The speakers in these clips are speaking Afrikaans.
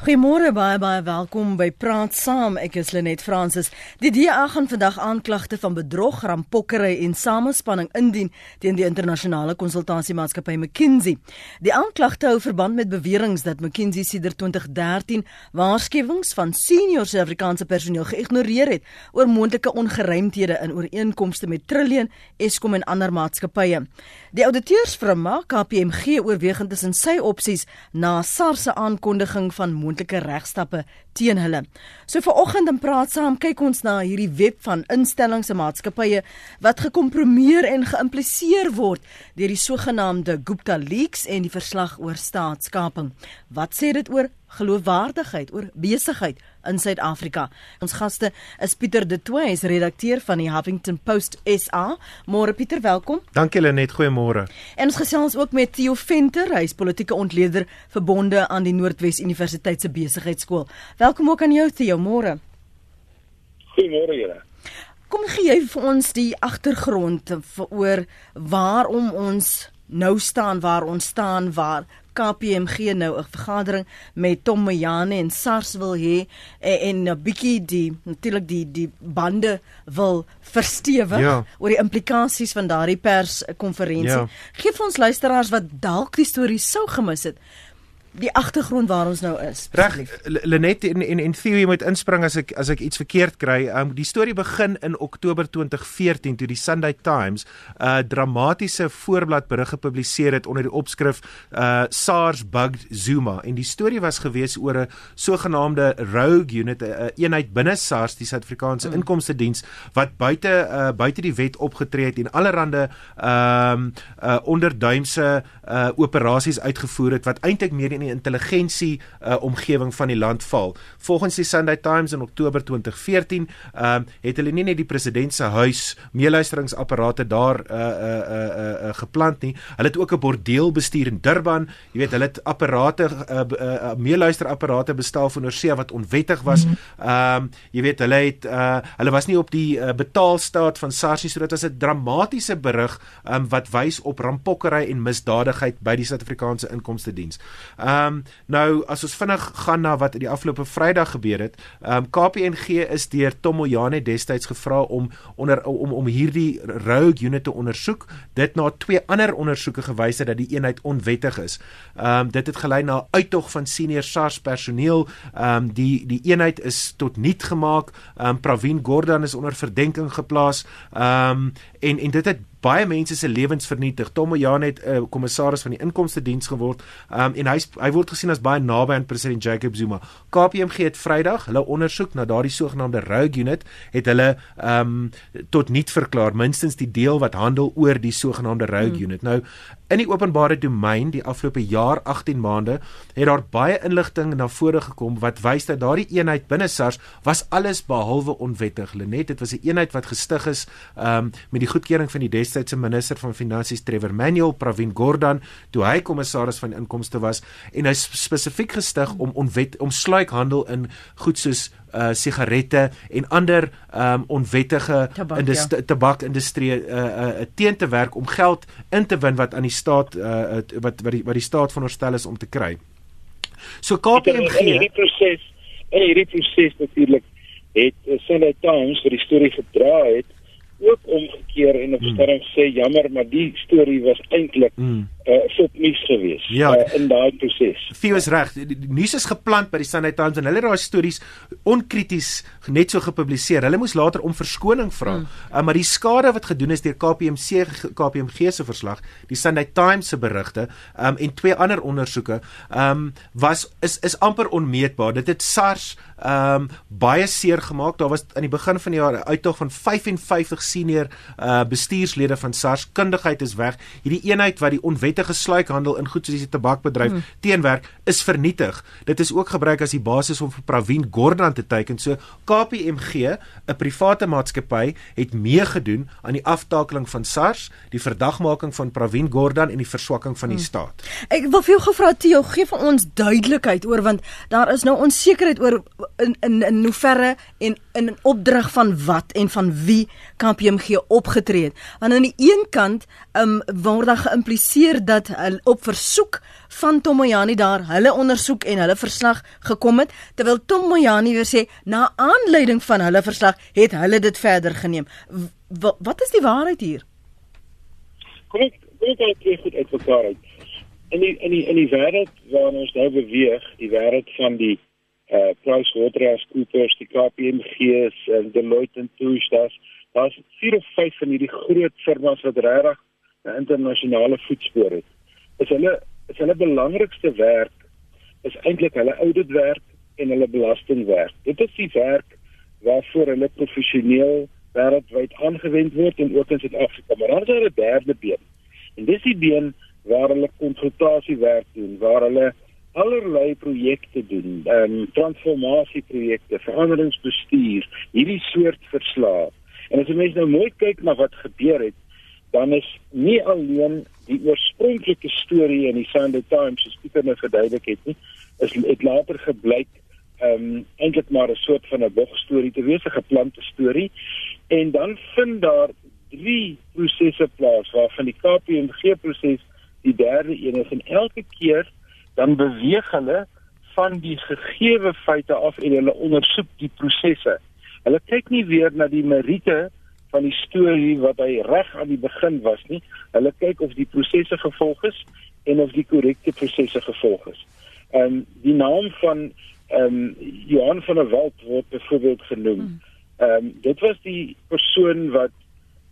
Goeiemôre baie baie welkom by Praat Saam. Ek is Lenet Fransis. Die DA gaan vandag aanklagte van bedrog, rampokkery en samespanning indien teen die internasionale konsultasiemaatskappy McKinsey. Die aanklagte hou verband met beweringe dat McKinsey sedert 2013 waarskuwings van senior Suid-Afrikaanse personeel geïgnoreer het oor moontlike ongeruimthede in ooreenkomste met Trillion, Eskom en ander maatskappye. Die auditeursfirma KPMG oorweeg intussen sy opsies na SARS se aankondiging van moontlike regstappe teen hulle. So viroggend in praat saam kyk ons na hierdie web van instellings en maatskappye wat gekompromieer en geïmpliseer word deur die sogenaamde Gupta Leaks en die verslag oor staatskaping. Wat sê dit oor geloofwaardigheid, oor besigheid in Suid-Afrika? Ons gaste is Pieter De Tooy, is redakteur van die Huffington Post SA. Môre Pieter, welkom. Dankie Lenet, goeiemôre. En ons gesels ook met Theo Venter, hy is politieke ontleder verbonde aan die Noordwes Universiteit se Besigheidsskool. Welkom ook aan jou Theo, môre. Goeiemôre julle. Kom gee jy vir ons die agtergrond oor waarom ons nou staan waar ons staan waar KPMG nou 'n vergadering met Tom Mayane en SARS wil hê en 'n bietjie die natuurlik die die bande wil verstewig ja. oor die implikasies van daardie perskonferensie. Ja. Geef ons luisteraars wat dalk die storie sou gemis het die agtergrond waar ons nou is. Reg, Lenet en en en Theo moet inspring as ek as ek iets verkeerd kry. Um die storie begin in Oktober 2014 toe die Sunday Times 'n uh, dramatiese voorblad berig gepubliseer het onder die opskrif uh SARS bugged Zuma en die storie was gewees oor 'n sogenaamde rogue unit 'n uh, eenheid binne SARS die Suid-Afrikaanse mm. Inkomste Diens wat buite uh buite die wet opgetree het en allerlei um uh onderduimse uh operasies uitgevoer het wat eintlik meer in die intelligensie uh, omgewing van die land val. Volgens die Sunday Times in Oktober 2014, ehm uh, het hulle nie net die president se huis meeluisteringsapparate daar uh uh uh, uh, uh geplant nie. Hulle het ook 'n bordeel bestuur in Durban. Jy weet, hulle het apparate uh, uh, uh meeluisterapparate bestel van oorsee wat onwettig was. Ehm um, jy weet, hulle het uh hulle was nie op die uh, betaalstaat van SARS nie, so dit was 'n dramatiese berig um, wat wys op rampokkery en misdadigheid by die Suid-Afrikaanse Inkomste Diens. Ehm Ehm um, nou as ons vinnig gaan na wat die afgelope Vrydag gebeur het, ehm um, KPNG is deur Tom Moyane destyds gevra om onder om om hierdie rogue unit te ondersoek. Dit na twee ander ondersoeke gewys het dat die eenheid onwettig is. Ehm um, dit het gelei na uittog van senior SARS personeel. Ehm um, die die eenheid is tot niet gemaak. Ehm um, Pravin Gordhan is onder verdenking geplaas. Ehm um, en en dit het baie mense se lewens vernietig. Tom Moyane het 'n uh, kommissaris van die inkomste diens geword. Um en hy hy word gesien as baie naby aan president Jacob Zuma. KPMG het Vrydag hulle ondersoek na daardie sogenaamde rogue unit het hulle um tot niet verklaar, minstens die deel wat handel oor die sogenaamde rogue hmm. unit. Nou in die openbare domein die afgelope jaar 18 maande het daar baie inligting na vore gekom wat wys dat daardie eenheid binne SARS was alles behalwe onwettig. Lenet, dit was 'n eenheid wat gestig is um met die goedkeuring van die destydse minister van finansies Trevor Manuel Pravin Gordhan toe hy kommissaris van inkomste was en hy spesifiek gestig om onwet om sluikhandel in goed soos uh sigarette en ander um onwettige industrie ja. tabakindustrie uh, uh teen te werk om geld in te win wat aan die staat uh wat wat die wat die staat veronderstel is om te kry. So KPMG in hierdie proses in hierdie proses natuurlik het uh, Sunday Times vir die storie gedra het ook omgekeer en op mm. sê jammer maar die storie was eintlik mm uh, sop nuus gewees ja, uh, in daai proses. Theo is reg. Die, die nuus is geplant by die Sunday Times en hulle het daai stories onkrities net so gepubliseer. Hulle moes later om verskoning vra. Hmm. Uh, maar die skade wat gedoen is deur KPMC KPMG se verslag, die Sunday Times se berigte um, en twee ander ondersoeke, um, was is is amper onmeetbaar. Dit het SARS um baie seer gemaak. Daar was aan die begin van die jaar 'n uittog van 55 senior uh bestuurslede van SARS. Kundigheid is weg. Hierdie eenheid wat die onwettige onwettige sluikhandel in goed soos die tabakbedryf hmm. teenwerk is vernietig. Dit is ook gebruik as die basis om vir Pravin Gordhan te teiken. So KPMG, 'n private maatskappy, het meegedoen aan die aftakeling van SARS, die verdagmaking van Pravin Gordhan en die verswakking van die hmm. staat. Ek wil vir jou gevra Theo, gee vir ons duidelikheid oor want daar is nou onsekerheid oor in in in hoeverre en in opdrag van wat en van wie KPMG opgetree het. Want aan die een kant um, word daar geïmpliseer dat hulle op versoek van Tom Moyani daar hulle ondersoek en hulle verslag gekom het terwyl Tom Moyani weer sê na aanleiding van hulle verslag het hulle dit verder geneem. W wat is die waarheid hier? Kom ek kom ek net goed uit mekaar uit. In die in die in die wêreld waar ons nou beweeg, die wêreld van die uh PricewaterhouseCoopers, die KPMG's en Deloitte en Touche, daar's daar's vier of vyf van hierdie groot firmas wat regtig 'n internasionale voetspoor het. Is hulle is hulle belangrikste werk is eintlik hulle auditwerk en hulle belastingwerk. Dit is die werk waarvoor hulle professioneel wêreldwyd aangewend word en ook in Suid-Afrika. Maar dan is daar 'n derde been. En dis die been waar hulle konsultasiewerk doen, waar hulle allerlei projekte doen, ehm um, transformasieprojekte, veranderingsbestuur, hierdie soort verslae. En as jy mens nou mooi kyk na wat gebeur het, dan is nie alleen die oorspronklike storie in die Sunday Times, soos Pieter nou verduidelik het nie, is dit later gebleik ehm um, eintlik maar 'n soort van 'n bogstorie te wees, 'n geplante storie. En dan vind daar drie prosesse plaas waarvan die KPMG proses die derde een is en elke keer dan beweeg hulle van die gegeewe feite af en hulle ondersoek die prosesse. Hulle kyk nie weer na die meriete van die storie wat hy reg aan die begin was nie. Hulle kyk of die prosesse gevolg is en of die korrekte prosesse gevolg is. Ehm um, die naam van ehm um, Johan van der Walt word byvoorbeeld genoem. Hmm. Ehm um, dit was die persoon wat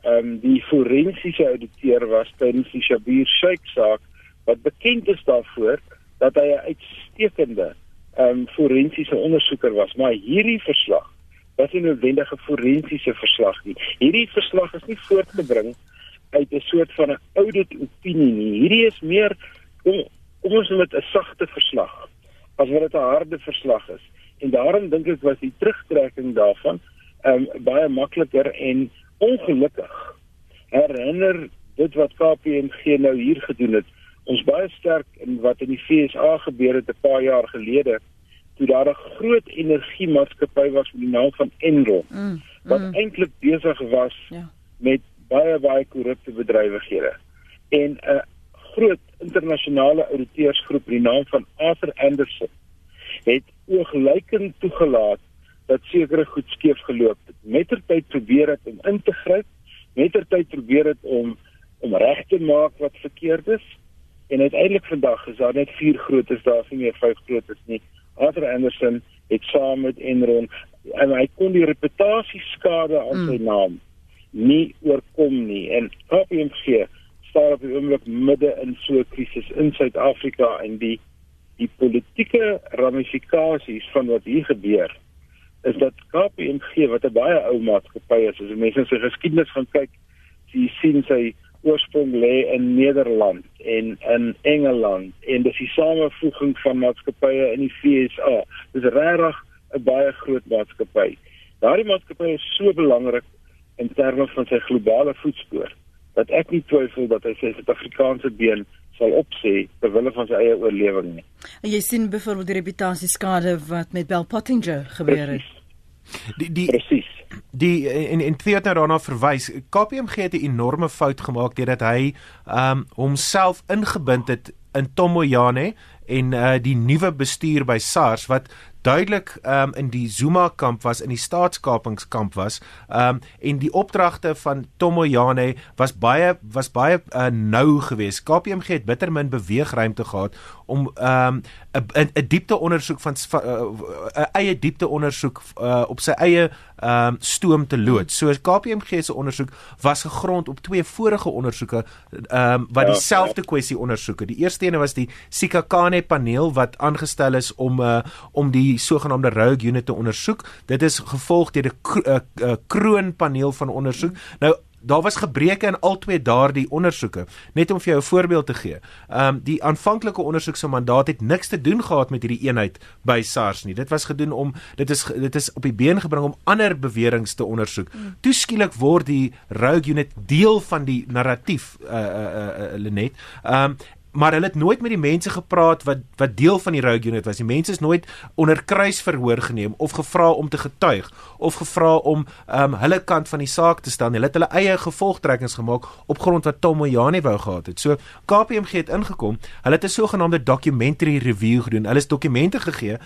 ehm um, die forensiese ouditeur was tydens die Shabir Sheikh saak wat bekend is daarvoor dat hy 'n uitstekende ehm um, forensiese ondersoeker was, maar hierdie verslag was nie noodwendige forensiese verslag nie. Hierdie verslag is nie voortgebring uit 'n soort van 'n audit opinie nie. Hierdie is meer kom, kom ons met 'n sagte verslag as wat dit 'n harde verslag is. En daarom dink ek was die terugtrekking daarvan ehm um, baie makliker en ongelukkig herinner dit wat KPMG nou hier gedoen het ons baie sterk in wat in die FSA gebeur het 'n paar jaar gelede toe daar 'n groot energiemaatskappy was met die naam van Enron mm, mm. wat eintlik besig was ja. met baie baie korrupte bedrywighede en 'n groot internasionale ouditeursgroep met die naam van Arthur Andersen het ooglykend toegelaat dat sekere goed skeef geloop het. Mettertyd probeer het om in te gryp, mettertyd probeer het om om reg te maak wat verkeerd is. En uiteindelik vandag is daar net vier grootes, daar is nie meer vyf grootes nie. Arthur Anderson het saam met Enron en hy kon die reputasie skade aan sy mm. naam nie oorkom nie. En KPMG staan op die oomblik midde in so 'n krisis in Suid-Afrika en die die politieke ramifikasies van wat hier gebeur is dat KPMG wat 'n baie ou maatskappy is, as mense sy geskiedenis gaan kyk, jy sien sy oorsprong lê in Nederland en in Engeland en dis die samevoeging van maatskappye in die VSA. Dis regtig 'n baie groot maatskappy. Daardie maatskappy is so belangrik in terme van sy globale voetspoor dat ek nie twyfel dat hy sy Suid-Afrikaanse been sal opsê ter wille van sy eie oorlewing nie. En jy sien byvoorbeeld die reputasieskade wat met Bell Pottinger gebeur het. Precies. Die die Presies. Die en en Theo het nou daarna verwys. KPMG het 'n enorme fout gemaak deurdat hy um, homself ingebind het in Tomoyane en uh, die nuwe bestuur by SARS wat duidelik um, in die Zuma kamp was in die staatskapingskamp was um, en die opdragte van Tomoyane was baie was baie uh, nou geweest. KPMG het bitter min beweegruimte gehad om 'n um, 'n diepte ondersoek van 'n uh, eie diepte ondersoek uh, op sy eie um, stoom te loods. So KPMG se ondersoek was gegrond op twee vorige ondersoeke um, wat ja, dieselfde ja. kwessie ondersoeke. Die eerste een was die Sikakane paneel wat aangestel is om uh, om die sogenaamde Rogue Unit te ondersoek. Dit is gevolg deur 'n uh, uh, kroon paneel van ondersoek. Nou Daar was gebreke in al twee daardie ondersoeke. Net om vir jou 'n voorbeeld te gee. Ehm um, die aanvanklike ondersoek se mandaat het niks te doen gehad met hierdie eenheid by SARS nie. Dit was gedoen om dit is dit is op die been gebring om ander beweringe te ondersoek. Mm. Toe skielik word die Rogue Unit deel van die narratief uh uh uh Lenet. Ehm um, maar hulle het nooit met die mense gepraat wat wat deel van die Rogue Unit was. Die mense is nooit onder kruisverhoor geneem of gevra om te getuig of gevra om um hulle kant van die saak te stel. Hulle het hulle eie gevolgtrekkings gemaak op grond wat Tom Moyane wou gehad het. So KPMG het ingekom. Hulle het 'n sogenaamde documentary review gedoen. Hulle het dokumente gegee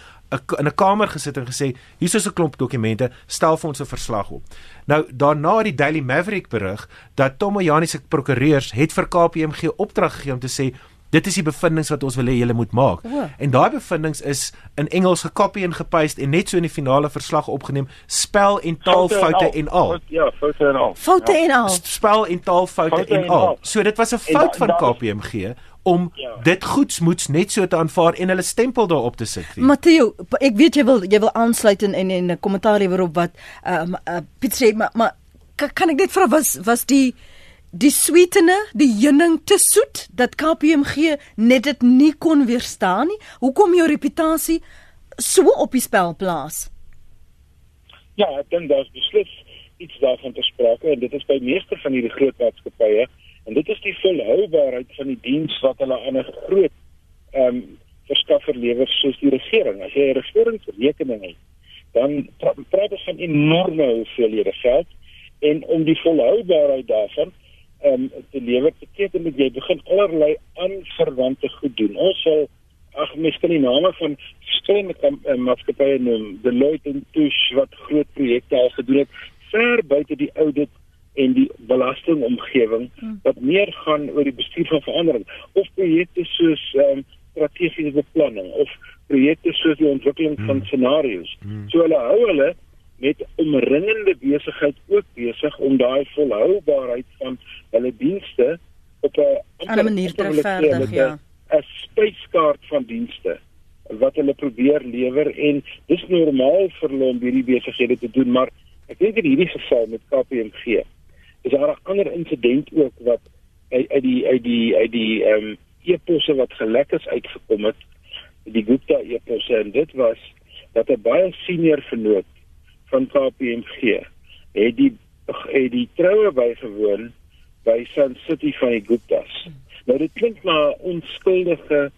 in 'n kamer gesit en gesê hier is 'n klomp dokumente, stel vir ons 'n verslag op. Nou daarna het die Daily Maverick berig dat Tom Moyane se prokureurs het vir KPMG opdrag gegee om te sê Dit is die bevindinge wat ons wil hê julle moet maak. Oh. En daai bevindinge is in Engels gekopie en gepaste en net so in die finale verslag opgeneem, spel en taalfoute en al. Ja, foute en al. Foute ja. en al. Spel en taalfoute en, en al. So dit was 'n fout van KPMG om ja. dit goedsmoeds net so te aanvaar en hulle stempel daarop te sit. Matteo, ek weet jy wil jy wil aansluit in en 'n kommentaar lewer op wat ehm um, uh, Piet sê, maar maar kan ek net vra was was die die sweetene, die heuning te soet dat KPMG net dit nie kon weerstaan nie. Hoekom jou reputasie so op die spel plaas? Ja, ek dink daar's beslis iets daarvan te sprake en dit is by meeste van hierdie groot maatskappye en dit is die volhoubaarheid van die diens wat hulle aan 'n groot ehm um, verskaffer lewer soos die regering. As jy 'n regeringsrekening het, dan praat ons van enorme hoeveelhede geld en om die volhoubaarheid daarvan um, te lewer beteken dat jy begin allerlei aanverwante goed doen. Ons sal ag miskien die name van verskillende uh, maatskappye noem, Deloitte en Touche wat groot projekte al gedoen het ver buite die audit en die belastingomgewing hmm. wat meer gaan oor die bestuur van verandering of projekte soos um, strategiese beplanning of projekte soos die ontwikkeling hmm. van scenario's. Hmm. So hulle hou hulle met omringende besigheid ook besig om daai volhoubaarheid van hulle dienste op 'n ander manier te vervaardig, ja. 'n spyskaart van dienste wat hulle probeer lewer en dis normaal vir hulle om hierdie besighede te doen, maar ek dink in hierdie geval met KPMG is daar 'n ander insident ook wat uit uit die uit die uit die ehm um, e-posse wat gelek is uitgekom het, die Gupta e-posse en dit was dat 'n baie senior vernoot van KPMG het die het die troue bygewoon by Sun City van die Guptas. Nou dit klink maar onskuldige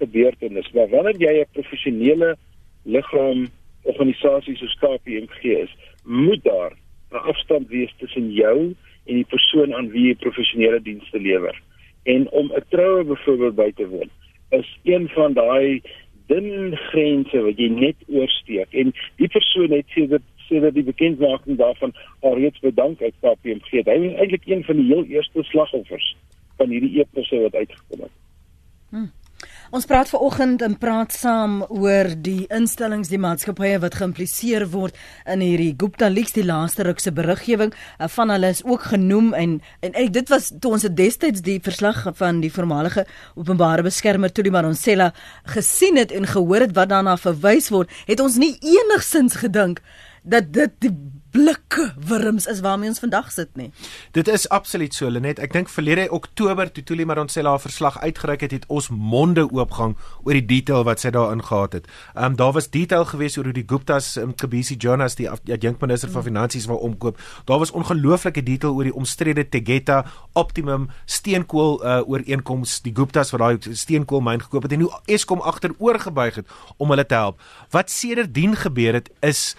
gebeurtenis, maar wanneer jy 'n professionele liggaam organisasie soos KPMG is, moet daar 'n afstand wees tussen jou en die persoon aan wie jy professionele dienste lewer. En om 'n troue byvoorbeeld by te woon, is een van daai dun grense wat jy net oorsteek en die persoon het sedert sedert die bekendmaking daarvan alreeds bedank uit KPMG. Hy is eintlik een van die heel eerste slagoffers van hierdie eposse wat uitgekom het. Hmm. Ons praat vanoggend en praat saam oor die instellings die maatskappye wat geïmpliseer word in hierdie Gupta Leaks die laaste ruk se beriggewing uh, van hulle is ook genoem en en ek, dit was toe ons destyds die verslag van die voormalige openbare beskermer Tuli Maronsela gesien het en gehoor het wat daarna verwys word het ons nie enigsins gedink dat dit die blikke wurms is waarmee ons vandag sit nie. Dit is absoluut so Lenet. Ek dink verlede Oktober toe Tuli Maronsela haar verslag uitgereik het, het ons monde oopgang oor die detail wat sy daarin gehad het. Ehm um, daar was detail gewees oor hoe die Guptas um, Kebisi Jonas die adjunkminister van finansies wou omkoop. Daar was ongelooflike detail oor die omstrede Tegeta Optimum steenkool uh, ooreenkoms die Guptas wat daai steenkoolmyn gekoop het en hoe Eskom agteroor gebuig het om hulle te help. Wat sedertdien gebeur het is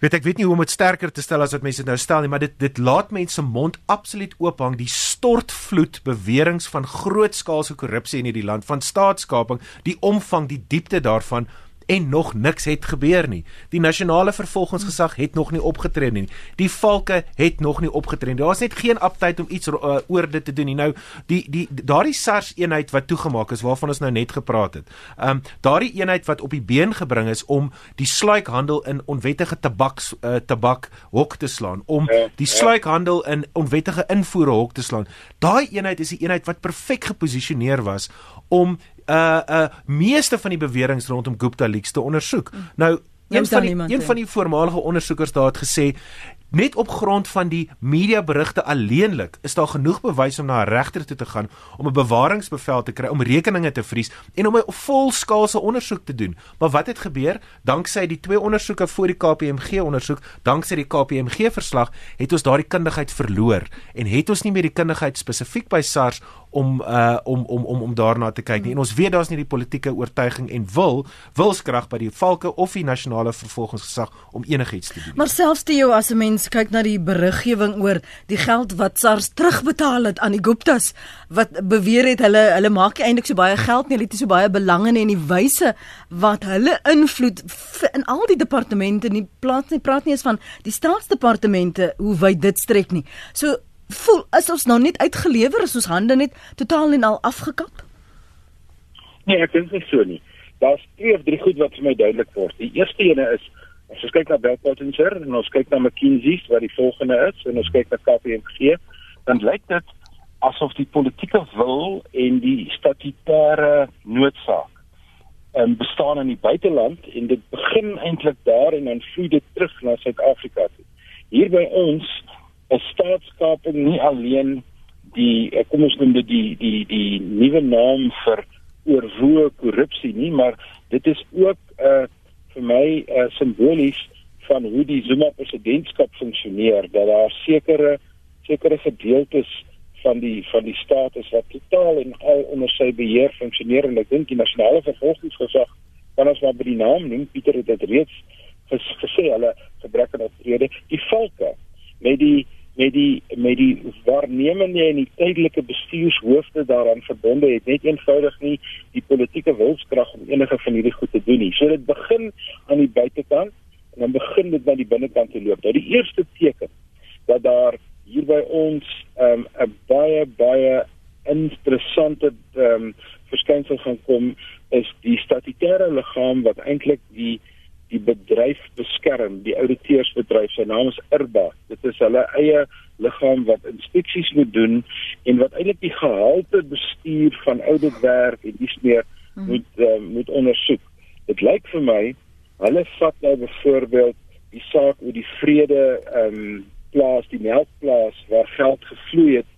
weet ek weet nie hoe om dit sterker te stel as wat mense nou stel nie, maar dit dit laat mense mond absoluut oop hang. Die stortvloed beweringe van grootskaalse korrupsie in hierdie land van staatskaping, die omvang, die diepte daarvan en nog niks het gebeur nie. Die nasionale vervolgingsgesag het nog nie opgetree nie. Die valke het nog nie opgetree nie. Daar's net geen aptyd om iets uh, oor dit te doen nie. Nou die die daardie SARS eenheid wat toegemaak is waarvan ons nou net gepraat het. Ehm um, daardie eenheid wat op die been gebring is om die sluikhandel in onwettige tabaks uh, tabak hok te slaan, om ja, die ja. sluikhandel in onwettige invoere hok te slaan. Daai eenheid is 'n eenheid wat perfek geposisioneer was om uh uh meeste van die beweringe rondom Gupta leaks te ondersoek. Mm. Nou een van die, een van die voormalige ondersoekers daar het gesê net op grond van die mediaberigte alleenlik is daar genoeg bewys om na 'n regter toe te gaan om 'n bewaringsbevel te kry om rekeninge te vries en om 'n volskaalse ondersoek te doen. Maar wat het gebeur? Danksy die twee ondersoeke voor die KPMG ondersoek, danksy die KPMG verslag, het ons daardie kundigheid verloor en het ons nie meer die kundigheid spesifiek by SARS om uh om om om om daarna te kyk nie. En ons weet daar's nie die politieke oortuiging en wil wilskrag by die valke of die nasionale vervolgingsgesag om enigiets te doen. Maar selfs te jou as 'n mens kyk na die beriggewing oor die geld wat SARS terugbetaal het aan die Guptas wat beweer het hulle hulle maak nie eintlik so baie geld nie, hulle het so baie belang in en die wyse wat hulle invloed in al die departemente nie plaas nie praat nie eens van die staatsdepartemente hoe wyd dit strek nie. So voel is ons nou net uitgelewer is ons hande net totaal en al afgekap? Nee, ek dink nie so nie. Daar's twee of drie goed wat vir my duidelik word. Die eerste ene is as ons kyk na Bell Potential en ons kyk na McKinsey wat die volgende is en ons kyk na KPMG, dan lyk dit asof die politieke wil en die statutêre noodsaak en bestaan in die buiteland en dit begin eintlik daar en dan vloei dit terug na Suid-Afrika toe. Hier by ons 'n staatskaping nie alleen die eh, kom ons noem dit die die die nuwe naam vir oorwoe korrupsie nie, maar dit is ook 'n uh, eh, vir my uh, simbolies van hoe die Zuma presidentskap funksioneer dat daar sekere sekere gedeeltes van die van die staat is wat totaal en al onder sy beheer funksioneer en ek dink die nasionale vervolgingsgesag kan ons maar by die naam noem Pieter het dit reeds gesê hulle gebrek aan optrede. Die valke met die met die met die waarnemende en die tydelike bestuurshoofde daaraan verbonde het net eenvoudig nie die politieke wilskrag om enige van hierdie goed te doen nie. So dit begin aan die buitekant en dan begin dit na die binnekant te loop. Nou die eerste teken dat daar hier by ons ehm, 'n um, baie baie interessante ehm um, verskynsel gaan kom is die statutêre liggaam wat eintlik die die bedryf beskerm, die ouditeursbedryf. Sy naam is IRBA. Dit is hulle eie liggaam wat inspeksies moet doen en wat eintlik die gehalte bestuur van ouditwerk en dis meer hmm. moet uh, moet ondersoek. Dit lyk vir my hulle vat nou byvoorbeeld die saak oor die vrede ehm um, plaas, die melkplaas waar geld gevloei het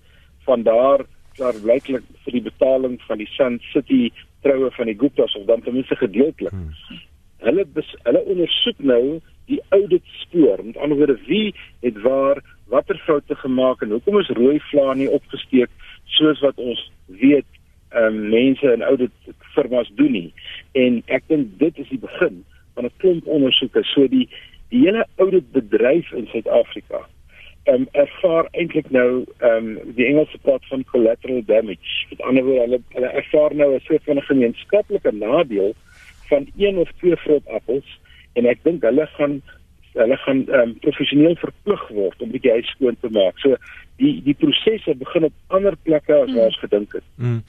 van daar klaar blyklik vir die betaling van die Sun City troue van die Guptas of dan ten minste gedeeltelik. Hmm hulle bes, hulle ondersoek nou die audit spoor. Met ander woorde, wie het waar watter foute gemaak en hoekom is rooi vlae nie opgesteek soos wat ons weet um, mense in audit firmas doen nie. En ek dink dit is die begin van 'n klomp ondersoeke. So die die hele audit bedryf in Suid-Afrika ehm um, ervaar eintlik nou ehm um, die Engelse praat van collateral damage. Met ander woorde, hulle hulle ervaar nou 'n soort van gemeenskaplike nadeel van een of twee vrot appels en ek dink hulle gaan hulle gaan um, professioneel verplig word om die huis skoon te maak. So die die prosesse begin op ander plekke as waar ons gedink het. Mm.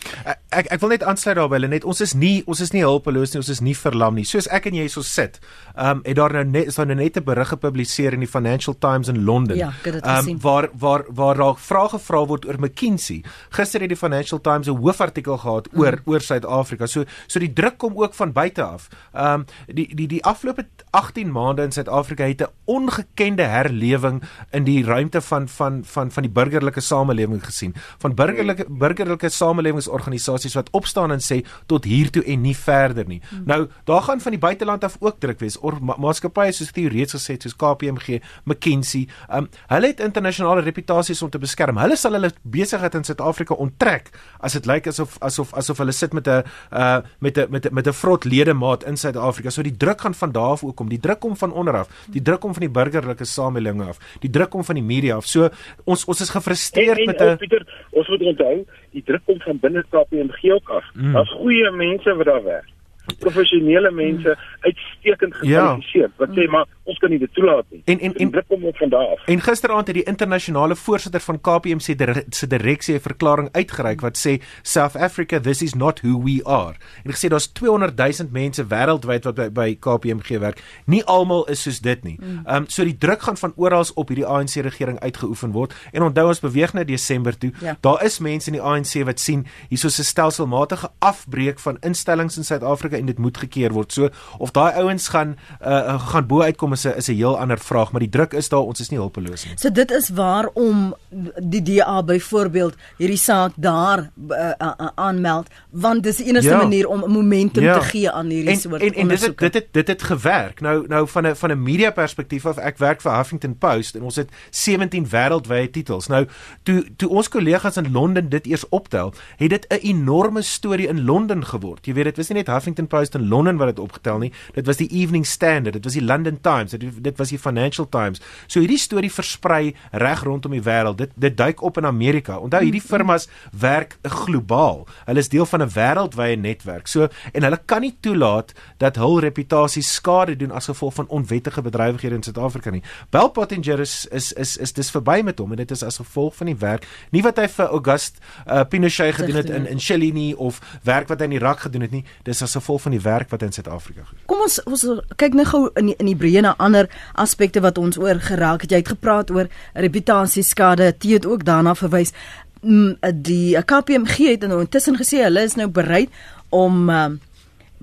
Ek ek wil net aansluit daarby hulle net ons is nie ons is nie hulpeloos nie ons is nie verlam nie. Soos ek en jy so sit. Ehm um, het daar nou net is daar nou net 'n berig gepubliseer in die Financial Times in Londen. Ja, ehm um, waar waar waar daar vrae gevra word oor McKinsey. Gister het die Financial Times 'n hoofartikel gehad oor mm. oor Suid-Afrika. So so die druk kom ook van buite af. Ehm um, die die die afgelope 18 maande in Suid-Afrika het 'n ongekende herlewing in die ruimte van van van van die burgerlike samelewing gesien van burgerlike burgerlike samelewingsorganisasies wat opstaan en sê tot hier toe en nie verder nie. Hmm. Nou daar gaan van die buiteland af ook druk wees oor ma maatskappye soos die reeds gesê soos KPMG, McKinsey. Um hulle het internasionale reputasies om te beskerm. Hulle sal hulle besigheid in Suid-Afrika onttrek as dit lyk asof asof asof hulle sit met 'n uh met 'n met 'n met 'n vrot ledemaat in Suid-Afrika. So die druk gaan van daar af ook kom. Die druk kom van onder af. Die druk kom van die burgerlike samelewing af. Die druk kom van die media af. So ons ons is gefrustreerd met 'n Pieter, ons moet onthou, die druk kom van binne KPMG ook af. Mm. Daar's goeie mense wat daar werk professionele mense mm. uitstekend gekwalifiseer ja. wat sê maar ons kan nie dit toelaat nie. En en en dit kom op van daar af. En gisteraand het die internasionale voorsitter van KPMG se direksie 'n verklaring uitgereik wat sê South Africa this is not who we are. En gesê daar's 200 000 mense wêreldwyd wat by, by KPMG werk. Nie almal is soos dit nie. Mm. Ehm um, so die druk gaan van oral op hierdie ANC regering uitgeoefen word. En onthou ons beweeg nou Desember toe. Ja. Daar is mense in die ANC wat sien hierso 'n stelselmatige afbreek van instellings in Suid-Afrika en dit moet gekeer word. So of daai ouens gaan uh, gaan bo uitkom is 'n is 'n heel ander vraag, maar die druk is daar, ons is nie hulpeloos nie. So dit is waarom die DA byvoorbeeld hierdie saak daar uh, uh, aanmeld, want dis die enigste ja. manier om momentum ja. te gee aan hierdie en, soort en, en dit het, dit het dit het gewerk. Nou nou van 'n van 'n media perspektief af, ek werk vir Huffington Post en ons het 17 wêreldwye titels. Nou toe toe ons kollegas in Londen dit eers optel, het dit 'n enorme storie in Londen geword. Jy weet dit was nie net Huffington Post in Londen wat dit opgetel nie, dit was die Evening Standard, dit was die London Times, dit, dit was die Financial Times. So hierdie storie versprei reg rondom die wêreld. Dit dit duik op in Amerika. Onthou hierdie firmas werk globaal. Hulle is deel van 'n wêreldwye netwerk. So en hulle kan nie toelaat dat hul reputasie skade doen as gevolg van onwettige bedrywighede in Suid-Afrika nie. Bell Pottinger is is is is dis verby met hom en dit is as gevolg van die werk nie wat hy vir August uh, Pinochet gedoen het in in Chili nie of werk wat hy in Irak gedoen het nie. Dis as gevolg van die werk wat hy in Suid-Afrika gedoen het. Kom ons ons kyk nou gou in die, in die breë na ander aspekte wat ons oor geraak het. Jy het gepraat oor reputasieskade. Jy het ook daarna verwys mm, die KPMG het nou intussen gesê hulle is nou bereid om um,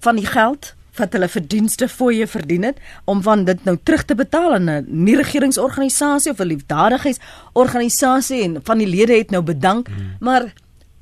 van die geld wat hulle verdienste fooie verdien het om van dit nou terug te betaal aan 'n nie regeringsorganisasie of 'n liefdadigheidsorganisasie en van die lede het nou bedank hmm. maar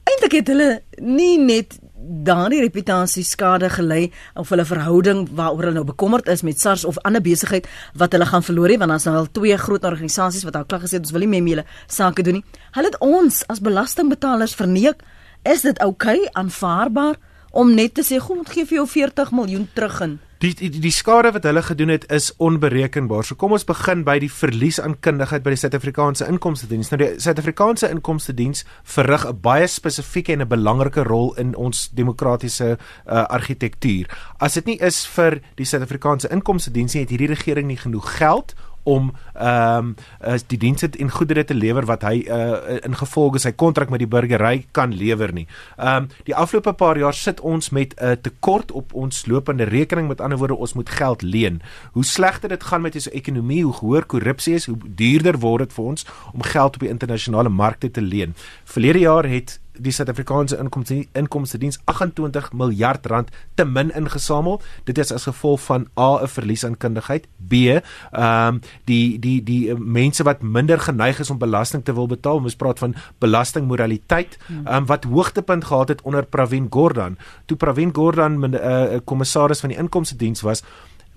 eintlik het hulle nie net daardie reputasie skade gelei of hulle verhouding waaroor hulle nou bekommerd is met SARS of ander besigheid wat hulle gaan verloor het want daar's nou al twee groot organisasies wat al klaar gesê het ons wil nie meer mee hulle sake doen nie. Hulle het ons as belastingbetalers verneek. Is dit oukei okay, aanvaarbaar? om net te sê, "Kom, ons gee vir jou 40 miljoen terug in." Die, die die skade wat hulle gedoen het is onberekenbaar. So kom ons begin by die verlies aan kundigheid by die Suid-Afrikaanse Inkomste Diens. Nou die Suid-Afrikaanse Inkomste Diens verrig 'n baie spesifieke en 'n belangrike rol in ons demokratiese uh, argitektuur. As dit nie is vir die Suid-Afrikaanse Inkomste Diens nie, het hierdie regering nie genoeg geld om ehm um, die dienste en goedere te lewer wat hy uh, in gevolge sy kontrak met die burgery kan lewer nie. Ehm um, die afgelope paar jaar sit ons met 'n uh, tekort op ons lopende rekening met ander woorde ons moet geld leen. Hoe slegter dit gaan met ons ekonomie, hoe hoër korrupsie is, hoe duurder word dit vir ons om geld op die internasionale markte te leen. Verlede jaar het die Suid-Afrikaanse inkomste inkomste diens 28 miljard rand te min ingesamel. Dit is as gevolg van A 'n verlies aan kundigheid, B ehm um, die die die uh, mense wat minder geneig is om belasting te wil betaal. Ons praat van belastingmoraliteit hmm. ehm um, wat hoogtepunt gehad het onder Pravin Gordhan. Toe Pravin Gordhan 'n uh, kommissaris van die inkomste diens was,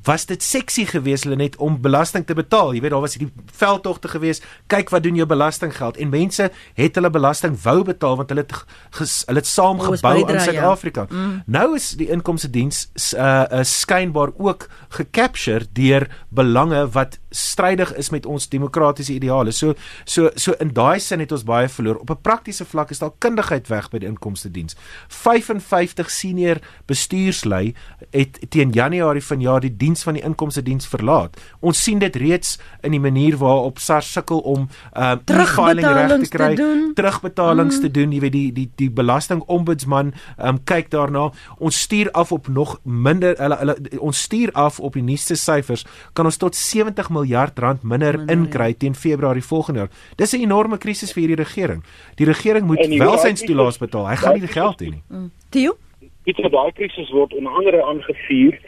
was dit seksie geweest hulle net om belasting te betaal. Jy weet daar was hierdie veldtogte geweest. Kyk wat doen jou belastinggeld en mense het hulle belasting wou betaal want hulle het ges, hulle het saam gebou in ja. Suid-Afrika. Ja. Mm. Nou is die inkomste diens uh, uh skynbaar ook gecapture deur belange wat strydig is met ons demokratiese ideale. So so so in daai sin het ons baie verloor. Op 'n praktiese vlak is daar kundigheid weg by die inkomste diens. 55 senior bestuurslui het teen Januarie vanjaar die diens van die inkomste diens verlaat. Ons sien dit reeds in die manier waarop SARS sukkel om uh terugfiling reg te kry, terugbetalings mm. te doen. Jy weet die die die belastingombudsman um kyk daarna. Ons stuur af op nog minder hulle hulle ons stuur af op die nuutste syfers kan ons tot 70 miljard rand minder, minder inkry ja. teen Februarie volgende jaar. Dis 'n enorme krisis vir hierdie regering. Die regering moet welsynstoelaas betaal. Hy gaan nie die geld hê nie. Mm. Tio? Dit is 'n baie krisis word onder andere aangevuur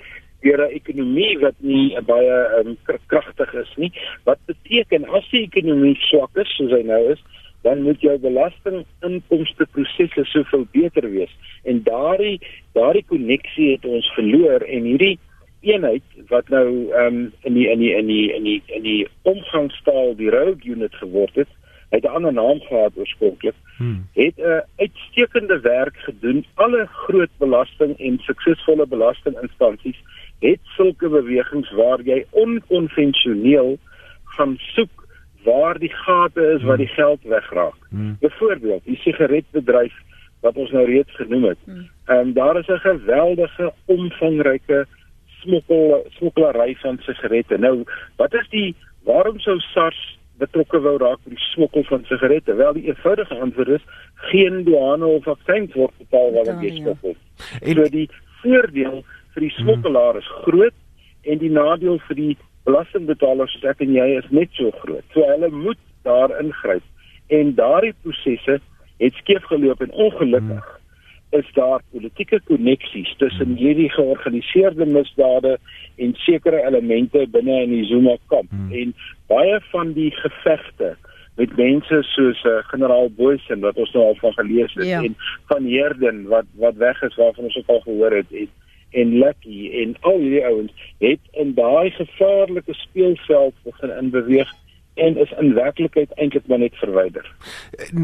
deur 'n ekonomie wat nie baie um, kragtig is nie. Wat beteken as die ekonomie swak is soos hy nou is, dan moet jou belastinginkomste prosesse soveel beter wees. En daardie daardie koneksie het ons verloor en hierdie eenheid wat nou um, in die in die in die in die in die omgangstaal die rogue unit geword het, het 'n ander naam gehad oorspronklik. Hmm. Het 'n uitstekende werk gedoen. Alle groot belasting en suksesvolle belastinginstansies het sulke bewegings waar jy onkonvensioneel gaan soek waar die gate is waar die hmm. geld wegraak. Hmm. Byvoorbeeld, die sigaretbedryf wat ons nou reeds genoem het. Hmm. Ehm um, daar is 'n geweldige omvangryke smokkel smokkelery van sigarette. Nou, wat is die waarom sou SARS betrokke wou raak by die smokkel van sigarette? Wel, die eenvoudige antwoord is geen douane of aksies word betaal wanneer jy smokkel. En so die voordeel vir die smokkelaar is groot en die nadeel vir die belastingbetalers soos ek en jy is net so groot. So hulle moet daar ingryp en daardie prosesse het skeef geloop en ongelukkig is daar politieke koneksies tussen hierdie georganiseerde misdade en sekere elemente binne in die Zuma kamp hmm. en baie van die gevegte met mense soos uh, generaal Boysen wat ons nou al van gelees het ja. en van Herden wat wat weg is waarvan ons ook al gehoor het en en Lucky en al hierdie ouens het in daai gevaarlike speelveld begin inbeweeg en is in werklikheid eintlik maar net verwyder.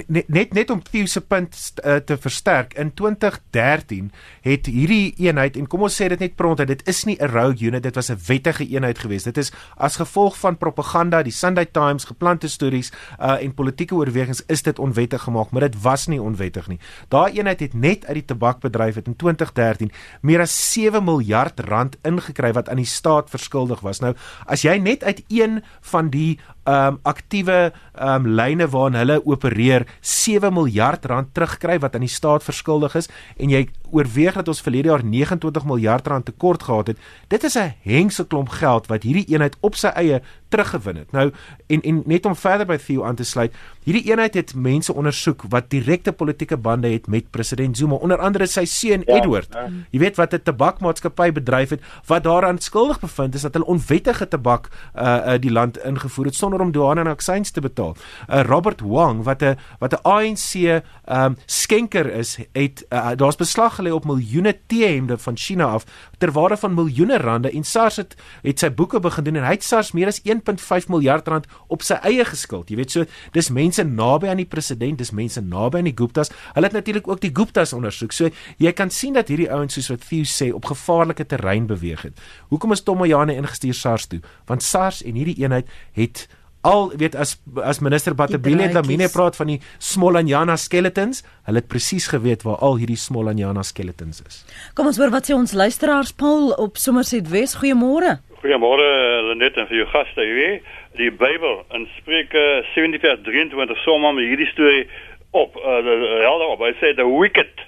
Net net, net om Theo se punt uh, te versterk. In 2013 het hierdie eenheid en kom ons sê dit net pronto, dit is nie 'n rogue unit, dit was 'n wettige eenheid geweest. Dit is as gevolg van propaganda, die Sunday Times geplante stories uh, en politieke oorwegings is dit onwettig gemaak, maar dit was nie onwettig nie. Daai eenheid het net uit die tabakbedryf het in 2013 meer as 7 miljard rand ingekry wat aan die staat verskuldig was. Nou, as jy net uit een van die um aktiewe um lyne waarin hulle opereer 7 miljard rand terugkry wat aan die staat verskuldig is en jy oorweeg dat ons verlede jaar 29 miljard rand tekort gehad het. Dit is 'n hengse klomp geld wat hierdie eenheid op sy eie teruggewin het nou en en net om verder by Theo aan te sluit hierdie eenheid het mense ondersoek wat direkte politieke bande het met president Zuma onder andere sy seun ja, Edward ja. jy weet wat 'n tabakmaatskappy bedryf het wat daaraan skuldig bevind is dat hulle onwettige tabak uh, uh die land ingevoer het sonder om douane en aksies te betaal. Uh, Robert Wang wat 'n wat 'n ANC um, skenker is, het uh, daar's beslag gelê op miljoene T-hemde van China af ter waarde van miljoene rande en SARS het het sy boeke begin doen en hy het SARS meer as 1.5 miljard rand op sy eie geskuld. Jy weet so, dis mense naby aan die president, dis mense naby aan die Guptas. Hulle het natuurlik ook die Guptas ondersoek. So jy kan sien dat hierdie ouens soos wat Theo sê op gevaarlike terrein beweeg het. Hoekom is Tomoyane ingestuur SARS toe? Want SARS en hierdie eenheid het al weet as as minister Batabile Dlamini praat van die Smolanyana skeletons, hulle het presies geweet waar al hierdie Smolanyana skeletons is. Kom ons hoor wat sê ons luisteraars Paul op Somerset Wes. Goeiemôre. Goeiemôre Lenet en vir jou gaste hier. Die Bybel in Spreuke 17:23 som maar hierdie storie op uh, helder op. Hy sê the wicked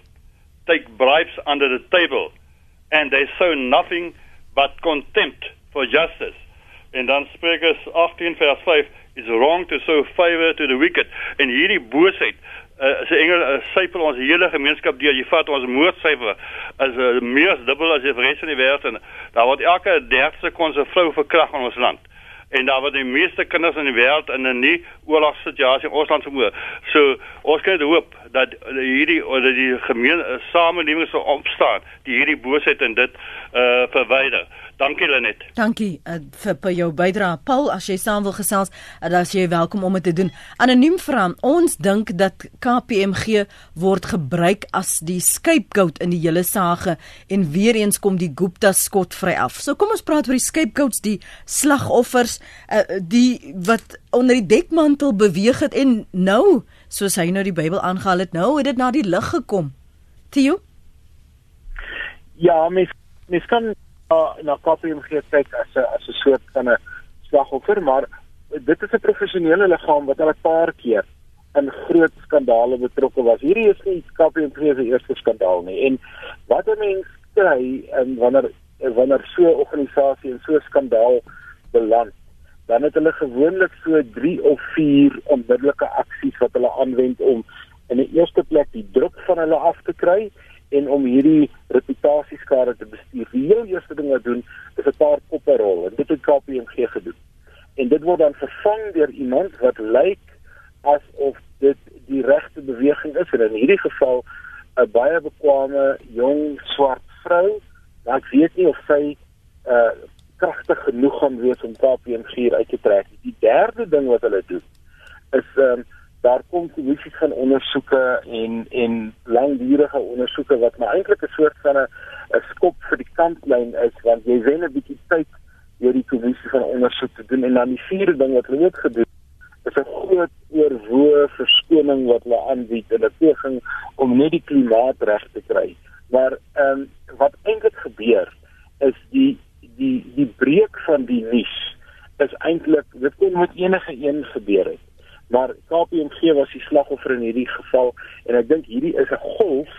take bribes under the table and they sow nothing but contempt for justice. En dan Spreuke 18 vers 5 is wrong to sow favor to the wicked. En hierdie boosheid uh, as 'n engel uh, syfer ons hele gemeenskap deur. Jy vat ons moordsyfer as uh, meer as dubbel as die res van die wêreld en daar word elke 30 sekondes 'n vrou verkragt in ons land. En daar word die meeste kinders in die wêreld in 'n nie oorlogssituasie in ons land vermoor. So ons kan hoop dat hierdie of dat die gemeen samelewing sou opstaan die hierdie boosheid en dit uh verwyder. Dankie Lenet. Dankie uh, vir vir jou bydrae. Paul, as jy saam wil gesels, uh, dan is jy welkom om dit te doen. Anoniem vra, ons dink dat KPMG word gebruik as die scapegoat in die hele saak en weer eens kom die Gupta skot vry af. So kom ons praat oor die scapegoats, die slagoffers, uh, die wat onder die dekmantel beweeg het en nou, soos hy nou die Bybel aangehaal het, nou het dit na die lig gekom. Theo? Ja, mens mens kan na KPMG kyk as 'n as 'n soort van 'n slagoffer, maar dit is 'n professionele liggaam wat al 'n paar keer in groot skandale betrokke was. Hierdie is nie KPMG se eerste skandaal nie. En wat 'n mens kry en wanneer wanneer so 'n organisasie in so 'n skandaal beland, dan het hulle gewoonlik so 3 of 4 onmiddellike aksies wat hulle aanwend om in die eerste plek die druk van hulle af te kry en om hierdie reputasieskade te bestuur. Die heel eerste ding wat doen is 'n paar koppe rol en dit het KPMG gedoen. En dit word dan vervang deur iemand wat lyk asof dit die regte beweging is en in hierdie geval 'n baie bekwame jong swart vrou. Maar ek weet nie of sy uh kragtig genoeg gaan wees om KPMG uit te trek. Die derde ding wat hulle doen is ehm um, daar kom kommissies van ondersoeke en en langdurige ondersoeke wat maar eintlik 'n soort van 'n skop vir die kantlyn is want jy wen 'n bietjie tyd deur die kommissie van ondersoek te doen en dan die vierde ding wat hulle ook gedoen is 'n groot oorwoe verskoning wat hulle aanbied in 'n poging om net die klimaat reg te kry. Maar ehm um, wat eintlik gebeur is die die die breek van die nuus is eintlik dit kon met enige een gebeur het maar KPMG was die slagoffer in hierdie geval en ek dink hierdie is 'n golf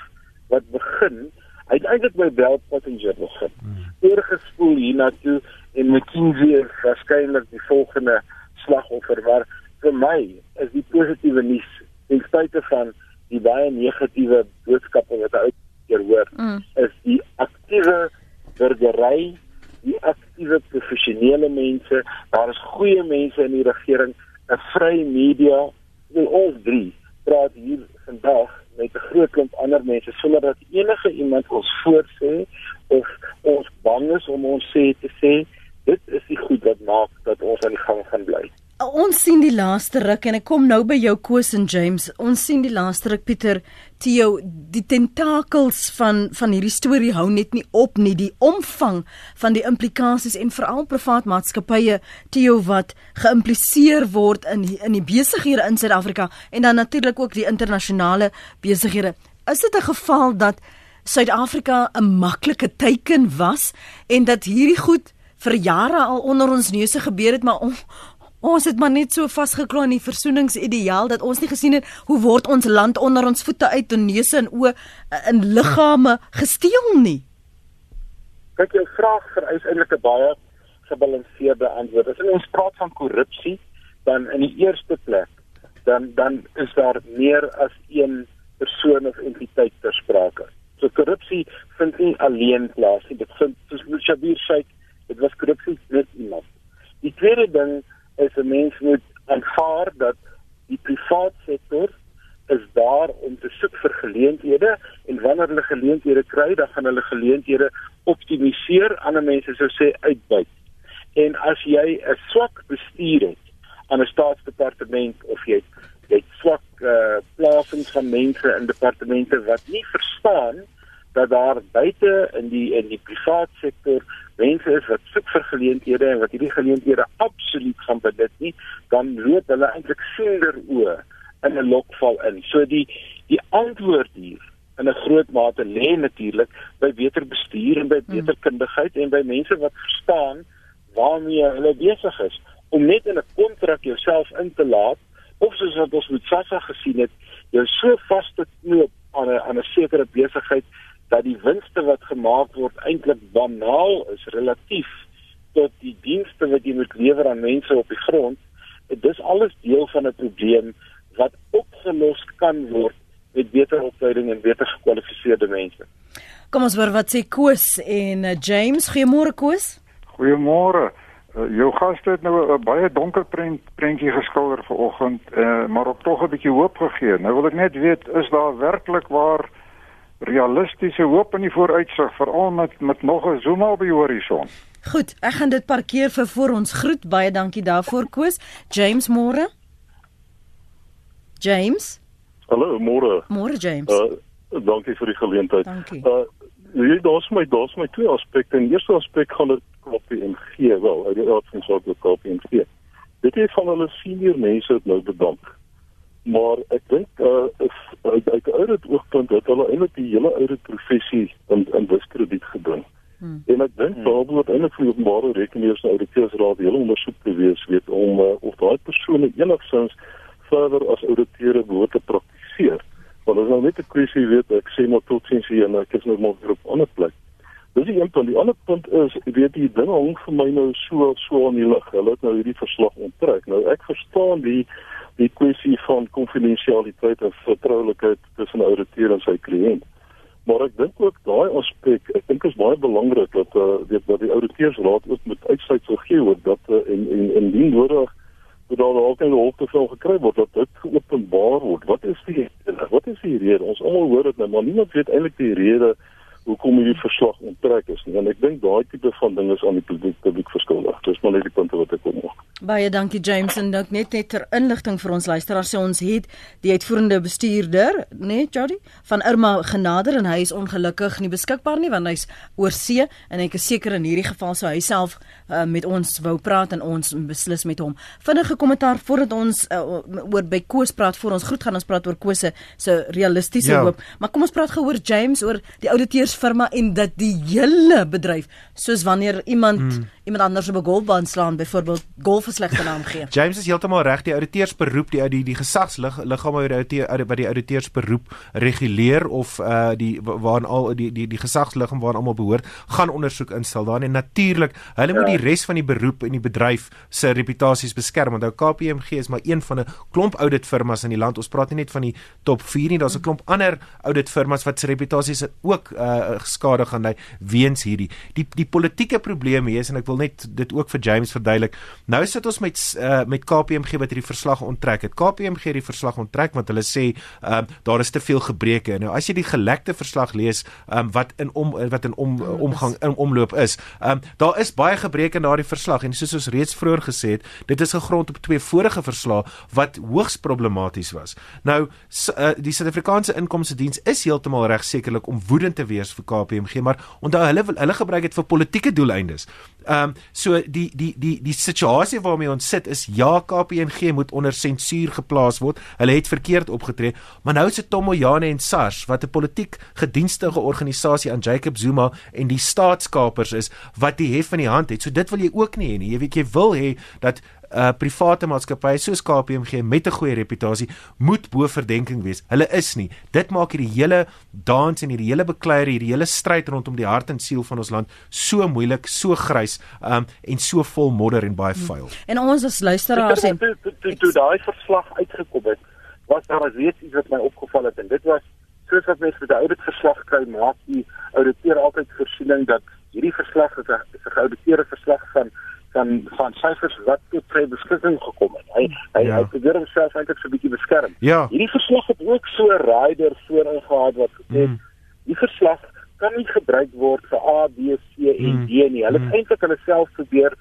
wat begin uiteindelik by Bell Passenger begin. Hmm. Oorgespoel hiernatoe en McKinsey is waarskynlik die volgende slagoffer maar vir my is die positiewe nuus ten spyte van die baie negatiewe boodskappe wat uit keer hoor, mm. is die aktiewe burgery, die aktiewe professionele mense, daar is goeie mense in die regering, 'n vrye media, wil ons drie praat hier vandag met 'n groot klomp ander mense sonder dat enige iemand ons voorsê of ons bang is om ons sê te sê dit is die goed wat maak dat ons aan die gang gaan bly. Ons sien die laaste ruk en ek kom nou by jou Koos en James. Ons sien die laaste ruk Pieter Theo die tentakels van van hierdie storie hou net nie op nie. Die omvang van die implikasies en veral privaat maatskappye Theo wat geïmpliseer word in in die besighede in Suid-Afrika en dan natuurlik ook die internasionale besighede. Is dit 'n geval dat Suid-Afrika 'n maklike teiken was en dat hierdie goed vir jare al onder ons neuse gebeur het maar on, Ons het maar net so vasgeklo aan die versoeningsideaal dat ons nie gesien het hoe word ons land onder ons voete uit en neuse en oë eh, in liggame gesteel nie. Kyk, jou vraag vereis eintlik 'n baie gebalanseerde antwoord. As ons praat van korrupsie, dan in die eerste plek, dan dan is daar meer as een persoon of entiteit ter sprake. So korrupsie vind nie alleen plaas nie. Dit vind soos Shabir Sheikh, dit was korrupsie net iemand. Die tweede ding is 'n mens moet aanvaar dat die private sektor is daar om te soek vir geleenthede en wanneer hulle geleenthede kry, dan gaan hulle geleenthede optimaliseer, ander mense sou sê uitbuit. En as jy 'n swak bestuur het aan 'n staatsdepartement of jy het swak uh, plasings van mense in departemente wat nie verstaan dat daar buite in die in die private sektor mense is wat soek vir geleenthede en wat hierdie geleenthede absoluut gaan benut nie, dan loop hulle eintlik sonder oë in 'n lokval in. So die die antwoord hier in 'n groot mate lê natuurlik by beter bestuur en by hmm. beter kundigheid en by mense wat verstaan waarmee hulle besig is om net in 'n kontrak jouself in te laat of soos wat ons met Sassa gesien het, jou so vas te knoop aan 'n aan 'n sekere besigheid dat die winste wat gemaak word eintlik banaal is relatief tot die dienste wat jy moet lewer aan mense op die grond. Dit is alles deel van 'n probleem wat opgelos kan word met beter opleiding en beter gekwalifiseerde mense. Kom ons hoor wat sê Koos en uh, James. Goeiemôre Koos. Goeiemôre. Uh, jou gaste het nou 'n baie donker prent prentjie geskilder vanoggend, uh, maar ook tog 'n bietjie hoop gegee. Nou wil ek net weet, is daar werklik waar realistiese hoop in die vooruitsig veral met met nog 'n Zuma op die horison. Goed, ek gaan dit parkeer vir voor ons groet. Baie dankie daarvoor Koos. James môre. James? Hallo, môre. Môre James. Uh dankie vir die geleentheid. Dankie. Uh hier daar's my daar's my twee aspekte. Die eerste aspek gaan dit op die NG wel, uit die raad van sake op die NG. Dit is van hulle senior mense wat nou bedank maar ek dink uh is uit uit uit oogpunt dat hulle eintlik die hele oude professie in in diskrediet gebring. Hmm. En ek dink hmm. daar moet eintlik vir openbare rekenings en ouditeursraad hele ondersoek te wees weet om uh, of daai persone enigsins verder as ouditeure behoort te praktiseer. Want as nou net 'n kwessie weet ek sê maar tot sins hier en ek is nou maar weer op 'n ander plek. Dis die een punt. Die ander punt is, ek weet die dinge hang vir my nou so so aan die lig. Hulle het nou hierdie verslag onttrek. Nou ek verstaan die die kwessie van konfidensialiteit en vertroulikheid tussen 'n ouditeur en sy kliënt. Maar ek dink ook daai aspek, ek dink is baie belangrik dat uh, weet dat die ouditeursraad ook met uitsluitsel gee oor dat uh, en en en die nodig dat daar ook 'n hoofbevel gekry word dat dit geopenbaar word. Wat is die wat is die rede? Ons almal hoor dit nou, maar niemand weet eintlik die rede hoekom hierdie verslag onttrek is nie. En ek dink daai tipe van dinge is aan die publiek publiek verskuldig. Dis maar net die punte wat ek wil maak. Baie dankie James en dink net net ter inligting vir ons luisteraars sê ons het die uitvoerende bestuurder, né, nee, Jody, van Irma genader en hy is ongelukkig nie beskikbaar nie want hy's oor see en ek is seker in hierdie geval sou hy self uh, met ons wou praat en ons beslis met hom. Vinnige kommentaar voordat ons uh, oor by Koos praat voor ons groet gaan ons praat oor Koos se realistiese ja. hoop. Maar kom ons praat gou oor James oor die ouditeursfirma en dat die hele bedryf soos wanneer iemand mm iemand anders op 'n golfbaan slaan byvoorbeeld golf 'n slegte naam gee. James is heeltemal reg, die ouditeursberoep, die die die gesagsliggame wat die die ouditeursberoep reguleer of uh die waarin al die die die gesagsliggaam waarin almal behoort, gaan ondersoek instel daarin en natuurlik, hulle ja. moet die res van die beroep en die bedryf se reputasies beskerm. Onthou KPMG is maar een van 'n klomp ouditfirmas in die land. Ons praat nie net van die top 4 nie, daar's 'n klomp ander ouditfirmas wat se reputasies ook uh skade gaan lei weens hierdie. Die die politieke probleme hier is en ek wil net dit ook vir James verduidelik. Nou sit ons met uh, met KPMG wat hierdie verslag onttrek het. KPMG het die verslag onttrek want hulle sê uh, daar is te veel gebreke. Nou as jy die gelekte verslag lees um, wat in om wat in om omgang in omloop is. Um, daar is baie gebreke in daardie verslag en soos ons reeds vroeër gesê het, dit is gegrond op twee vorige verslae wat hoogs problematies was. Nou uh, die Suid-Afrikaanse Inkomste Diens is heeltemal reg sekerlik om woedend te wees vir KPMG, maar onthou hulle hulle gebruik dit vir politieke doeleindes. Ehm um, so die die die die situasie waarmee ons sit is ja KPMG moet onder sensuur geplaas word. Hulle het verkeerd opgetree, maar nou sit Tomoyane en SARS wat 'n politiek gedienstige organisasie aan Jacob Zuma en die staatskapers is wat die hef in die hand het. So dit wil jy ook nie hê nie. Jy weet jy wil hê dat uh private maatskappye soos KPMG met 'n goeie reputasie moet bo verdenking wees. Hulle is nie. Dit maak hierdie hele dans en hierdie hele bekleier, hierdie hele stryd rondom die hart en siel van ons land so moeilik, so grys um en so vol modder en baie vuil. En ons as luisteraars en toe daai verslag uitgekom het, was daar weet iets wat my opgeval het en dit was soos wat mense met 'n audit verslag kry, maak die ouditeur altyd voorsiening dat hierdie verslag is 'n geauditeerde verslag van van van syfers wat tot sy beskikking gekom het. Hy hy ja. hy probeer homself eintlik so 'n bietjie beskerm. Ja. Hierdie verslag het ook so 'n rider voorin gehad wat gesê mm. die verslag kan nie gebruik word vir A, B, C en mm. D nie. Hulle het mm. eintlik hulle self probeer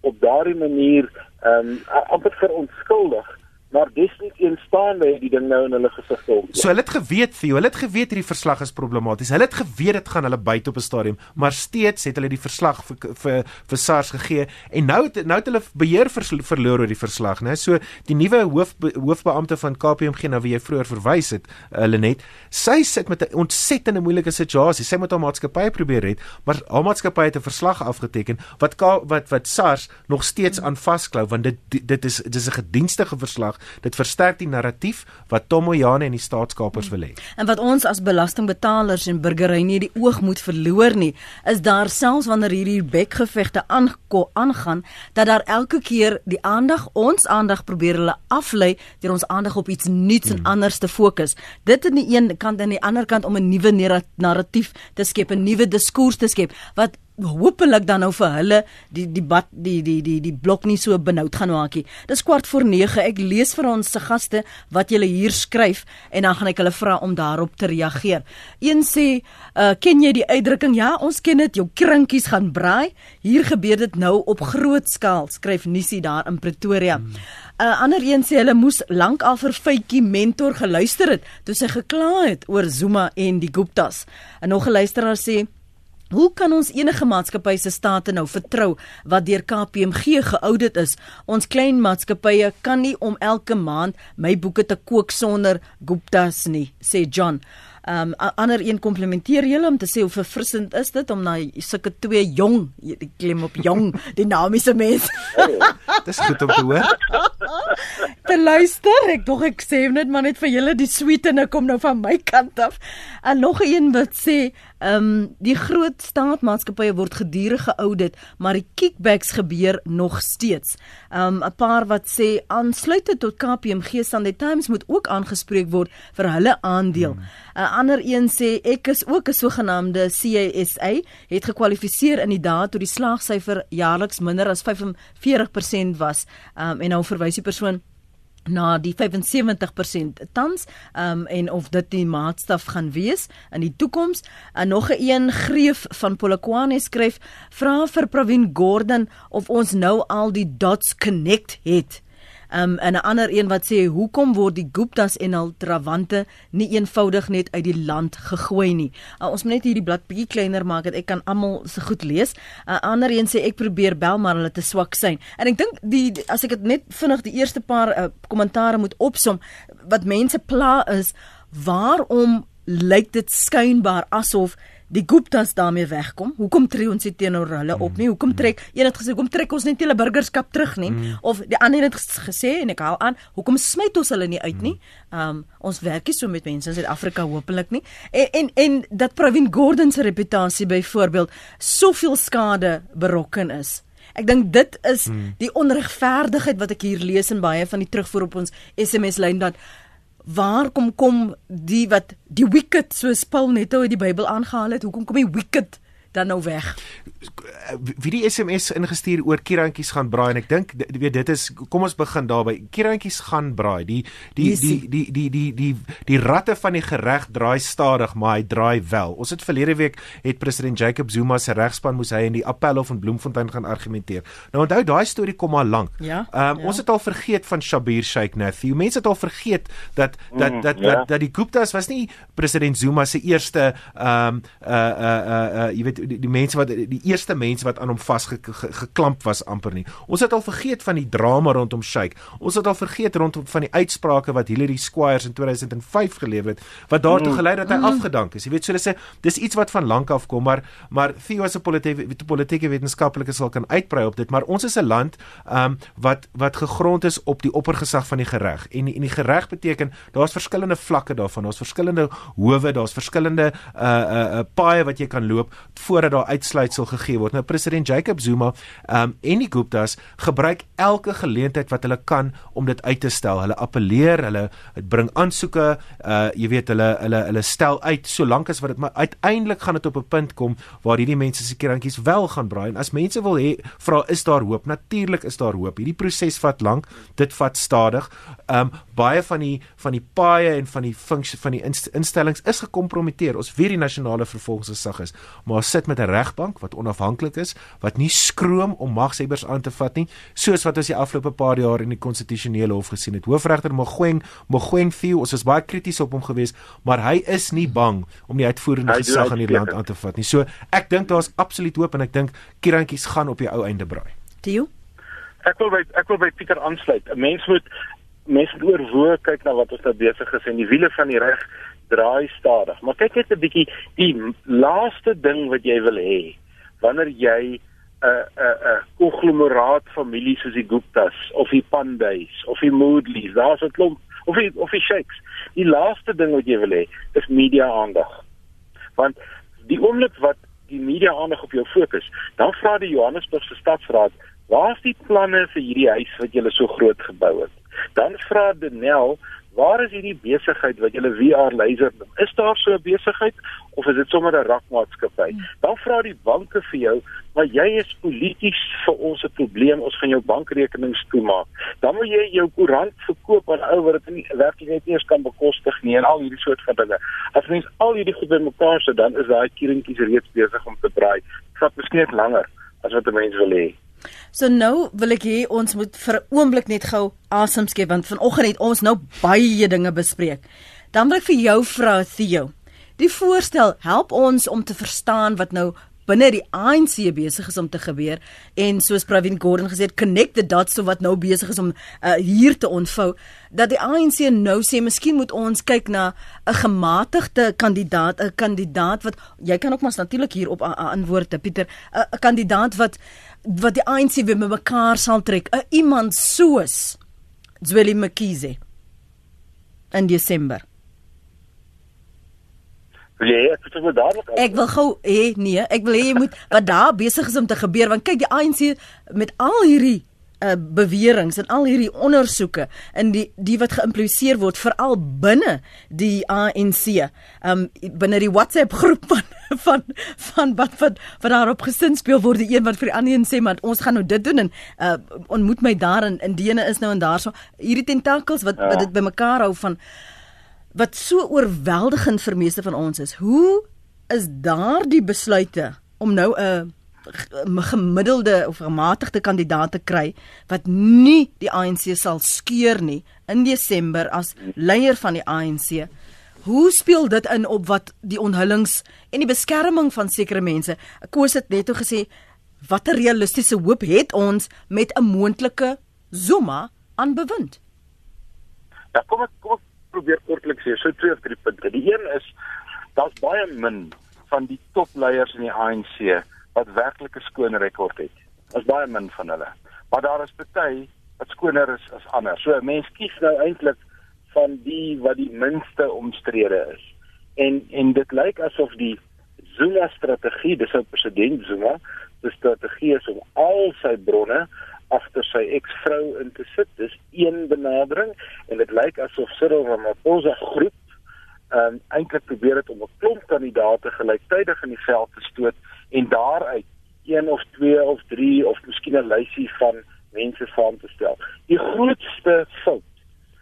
op daardie manier ehm um, amper verontskuldig maar desnietteens staan hy die ding nou in hulle gesig op. So hulle het geweet vir jou, hulle het geweet hierdie verslag is problematies. Hulle het geweet dit gaan hulle byt op 'n stadium, maar steeds het hulle die verslag vir vir, vir SARS gegee en nou het, nou het hulle beheer vers, verloor oor die verslag, né? So die nuwe hoof hoofbeampte van KPMG na wie jy vroeër verwys het, uh, net, sy sit met 'n ontsettende moeilike situasie. Sy moet haar maatskappy probeer red, maar haar maatskappy het 'n verslag afgeteken wat wat wat SARS nog steeds aan vasklou want dit dit is dit is 'n gedienstige verslag Dit versterk die narratief wat Tomoyane en die staatskapers wil hê. En wat ons as belastingbetalers en burgery nie die oog moet verloor nie, is daar selfs wanneer hierdie bekgevegte aangaan dat daar elke keer die aandag ons aandag probeer hulle aflei deur ons aandag op iets nuuts hmm. en anders te fokus. Dit aan die een kant en aan die ander kant om 'n nuwe narratief te skep, 'n nuwe diskurs te skep wat hopelik dan nou vir hulle die die bad die die die die blok nie so benoud gaan maak nie. Dis kwart voor 9. Ek lees vir ons se gaste wat julle hier skryf en dan gaan ek hulle vra om daarop te reageer. Een sê, uh, "Ken jy die uitdrukking? Ja, ons ken dit. Jou krinkies gaan braai. Hier gebeur dit nou op groot skaal," skryf Nisie daar in Pretoria. 'n hmm. uh, Ander een sê hulle moes lank al vir Fytjie mentor geluister het toe sy gekla het oor Zuma en die Guptas. En nog 'n luisteraar sê Hoe kan ons enige maatskappy se state nou vertrou wat deur KPMG geaudit is? Ons klein maatskappye kan nie om elke maand my boeke te kook sonder Gupta's nie, sê John. Um ander een komplimenteer julle om te sê hoe verfrissend is dit om na sulke twee jong, die klim op jong, dinamiese mense. Dis goed om te hoor. Te luister, ek dog ek sê net maar net vir julle die sweetene kom nou van my kant af. En nog een wat sê, um die groot staatsmaatskappye word gedurig geaudit, maar die kickbacks gebeur nog steeds. Um 'n paar wat sê aansluitend tot KPMG Sunday Times moet ook aangespreek word vir hulle aandeel. 'n hmm ander een sê ek is ook 'n sogenaamde CASA, het gekwalifiseer in die dae toe die slaagsyfer jaarliks minder as 45% was. Um, en nou verwys die persoon na die 75% tans um, en of dit die maatstaf gaan wees in die toekoms. En nog 'n een greef van Polokwane skryf: "Vra vir Pravin Gordhan of ons nou al die dots connect het." Um en 'n ander een wat sê hoekom word die Guptas en hul trawante nie eenvoudig net uit die land gegooi nie. Uh, ons moet net hierdie blad bietjie kleiner maak dat ek kan almal se goed lees. 'n uh, Ander een sê ek probeer bel maar hulle te swak syn. En ek dink die as ek dit net vinnig die eerste paar uh, kommentare uh, moet opsom wat mense pla is waarom lyk dit skynbaar asof die Guptas daarmee wegkom. Hoekom tree ons nie teenoor hulle op nie? Hoekom trek een het gesê hoekom trek ons net hulle burgerskap terug nie? Mm. Of die ander het gesê en ek haal aan, hoekom smyt ons hulle nie uit nie? Um ons werk nie so met mense in Suid-Afrika hopelik nie. En, en en dat Pravin Gordhan se reputasie byvoorbeeld soveel skade berokken is. Ek dink dit is hmm. die onregverdigheid wat ek hier lees in baie van die terugvoer op ons SMS lyn dat waar kom kom die wat die wicked soos Paul Netto uit die Bybel aangehaal het, hoekom kom die wicked dan nou weg. Wie die SMS ingestuur oor kierantjies gaan braai en ek dink weet dit is kom ons begin daarby. Kierantjies gaan braai. Die die die die die die die die ratte van die gereg draai stadig, maar hy draai wel. Ons het verlede week het president Jacob Zuma se regspan moes hy in die Appelhof in Bloemfontein gaan argumenteer. Nou onthou daai storie kom maar lank. Ja, um, ja. ons het al vergeet van Shabir Sheikh Nathi. Mense het al vergeet dat dat dat dat, ja. dat, dat die Guptas was nie president Zuma se eerste ehm um, uh uh uh, uh jy weet die, die mense wat die eerste mense wat aan hom vasgeklamp was amper nie. Ons het al vergeet van die drama rondom Sheikh. Ons het al vergeet rondom van die uitsprake wat Hillary Squires in 2005 gelewer het wat daartoe mm. gelei het dat hy mm. afgedank is. Jy weet so hulle sê dis iets wat van lank af kom, maar maar Theo as 'n politieke politieke wetenskaplike sal kan uitbrei op dit, maar ons is 'n land um, wat wat gegrond is op die oppergesag van die gereg. En en die gereg beteken daar's verskillende vlakke daarvan. Daar's verskillende howe, daar's verskillende uh uh, uh paaie wat jy kan loop voordat daar uitsluitsel gegee word. Nou president Jacob Zuma um, en die Guptas gebruik elke geleentheid wat hulle kan om dit uit te stel. Hulle appeleer, hulle bring aansoeke, uh, jy weet hulle hulle hulle stel uit solank as wat dit maar uiteindelik gaan dit op 'n punt kom waar hierdie mense se kerantjies wel gaan braai. En as mense wil hê vra is daar hoop? Natuurlik is daar hoop. Hierdie proses vat lank, dit vat stadig. Um baie van die van die paaie en van die funksie van die instellings is gekompromiteer. Ons weet die nasionale vervolgingsgesag is, maar sit met 'n regbank wat onafhanklik is, wat nie skroom om magshebbers aan te vat nie, soos wat ons die afgelope paar jaar in die konstitusionele hof gesien het. Hoofregter Mogoeng, Mogoeng Theo, ons was baie krities op hom geweest, maar hy is nie bang om die uitvoerende gesag in die land aan te vat nie. So ek dink daar's absoluut hoop en ek dink kierantjies gaan op die ou einde braai. Theo Ek wil by ek wil by Pieter aansluit. 'n Mens moet mense moet oorwoog kyk na wat ons nou besig is en die wiele van die reg draai stadig. Maar kyk net 'n bietjie die laaste ding wat jy wil hê wanneer jy 'n 'n 'n konglomeraat familie soos die Guptas of die Pandays of die Moodleys, daar's 'n klomp of die of die Sheikhs. Die laaste ding wat jy wil hê, is media aandag. Want die oomblik wat die media aandag op jou fokus, dan vra die Johannesburgse stadsraad, "Waar is die planne vir hierdie huis wat julle so groot gebou het?" Dan vra Denel, waar is hierdie besigheid wat julle VR laser noem? Is daar so 'n besigheid of is dit sommer 'n rakmaatskappy? Hmm. Dan vra die banke vir jou, maar jy is polities vir ons 'n probleem, ons gaan jou bankrekenings toemaak. Dan moet jy jou koerant verkoop aan ou wat dit nie werklik net eens kan bekostig nie en al hierdie soort van dinge. As mens al hierdie goed bymekaar sit, dan is daai kierentjies reeds besig om te draai. Dit vat miskien net langer as wat 'n mens wil hê. So nou wil ek hê ons moet vir 'n oomblik net gou asem skep want vanoggend het ons nou baie dinge bespreek. Dan wil ek vir jou vra Theo. Die voorstel help ons om te verstaan wat nou binne die ANC besig is om te gebeur en soos Pravin Gordhan gesê het connect the dots so wat nou besig is om uh, hier te ontvou dat die ANC nou sê miskien moet ons kyk na 'n gematigde kandidaat 'n kandidaat wat jy kan ook maar natuurlik hier op antwoord Pieter 'n kandidaat wat wat die ANC weer mekaar sal trek 'n iemand soos Zweli Mkhize in Desember. Jy ek wil dadelik Ek wil gou hê nee, ek wil hê jy moet wat daar besig is om te gebeur want kyk die ANC met al hierdie uh beweringe en al hierdie ondersoeke in die die wat geïmpliseer word veral binne die ANC um binne die WhatsApp groep van van van wat wat wat daarop gesin speel word die een wat vir die ander een sê maar ons gaan nou dit doen en uh ontmoet my daar in in Dene is nou en daarso hierdie tentakels wat ja. wat dit bymekaar hou van wat so oorweldigend vir meeste van ons is. Hoe is daardie besluite om nou 'n gemiddelde of gematigde kandidaat te kry wat nie die ANC sal skeur nie in Desember as leier van die ANC. Hoe speel dit in op wat die onthullings en die beskerming van sekere mense? Koos het net gesê watter realistiese hoop het ons met 'n moontlike Zuma aan bewind? Ja, kom ek kom ek probeer kortliks sê, so twee of drie punte. Die een is daar's baie min van die topleiers in die ANC wat werklik 'n skoon rekord het. Daar's baie min van hulle. Maar daar is party wat skoner is as ander. So 'n mens kies nou eintlik van die wat die minste omstrede is. En en dit lyk asof die Zuma strategie, dis ou president Zuma, die strategie is om al sy bronne agter sy eksvrou in te sit. Dis een benadering en dit lyk asof Cyril Ramaphosa groep ehm um, eintlik probeer het om 'n klomp kandidaate gelyktydig in die veld te stoot en daaruit een of twee of drie of miskien 'n lysie van mense saam te stel. Die grootste fout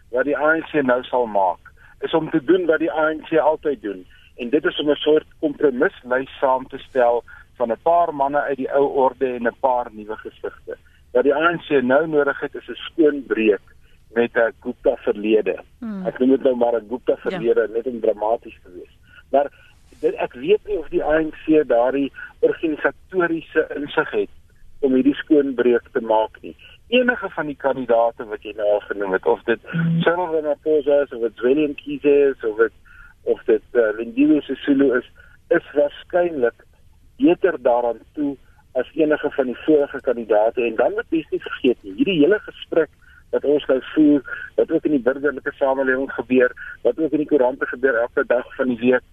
wat die ANC nou sal maak, is om te doen wat die ANC altyd doen en dit is om 'n soort kompromislys saam te stel van 'n paar manne uit die ou orde en 'n paar nuwe gesigte. Wat die ANC nou nodig het is 'n skoon breek met 'n Gupta verlede. Hmm. Ek noem dit nou maar 'n Gupta ja. verlede, ja. net om dramaties te wees. Maar dit ek weet nie of die ANC daardie organisatoriese insig het om hierdie skoon breek te maak nie. Enige van die kandidate wat jy nou genoem het of dit Cyril Ramaphosa is of Willem Kiese is of dit of dit uh, Lindiwe Sisulu is, is waarskynlik beter daaraan toe as enige van die vorige kandidate en dan moet mens nie vergeet nie hierdie hele gesprek wat ons nou voer wat ook in die burgerlike samelewing gebeur wat ook in die koerante gebeur elke dag van die week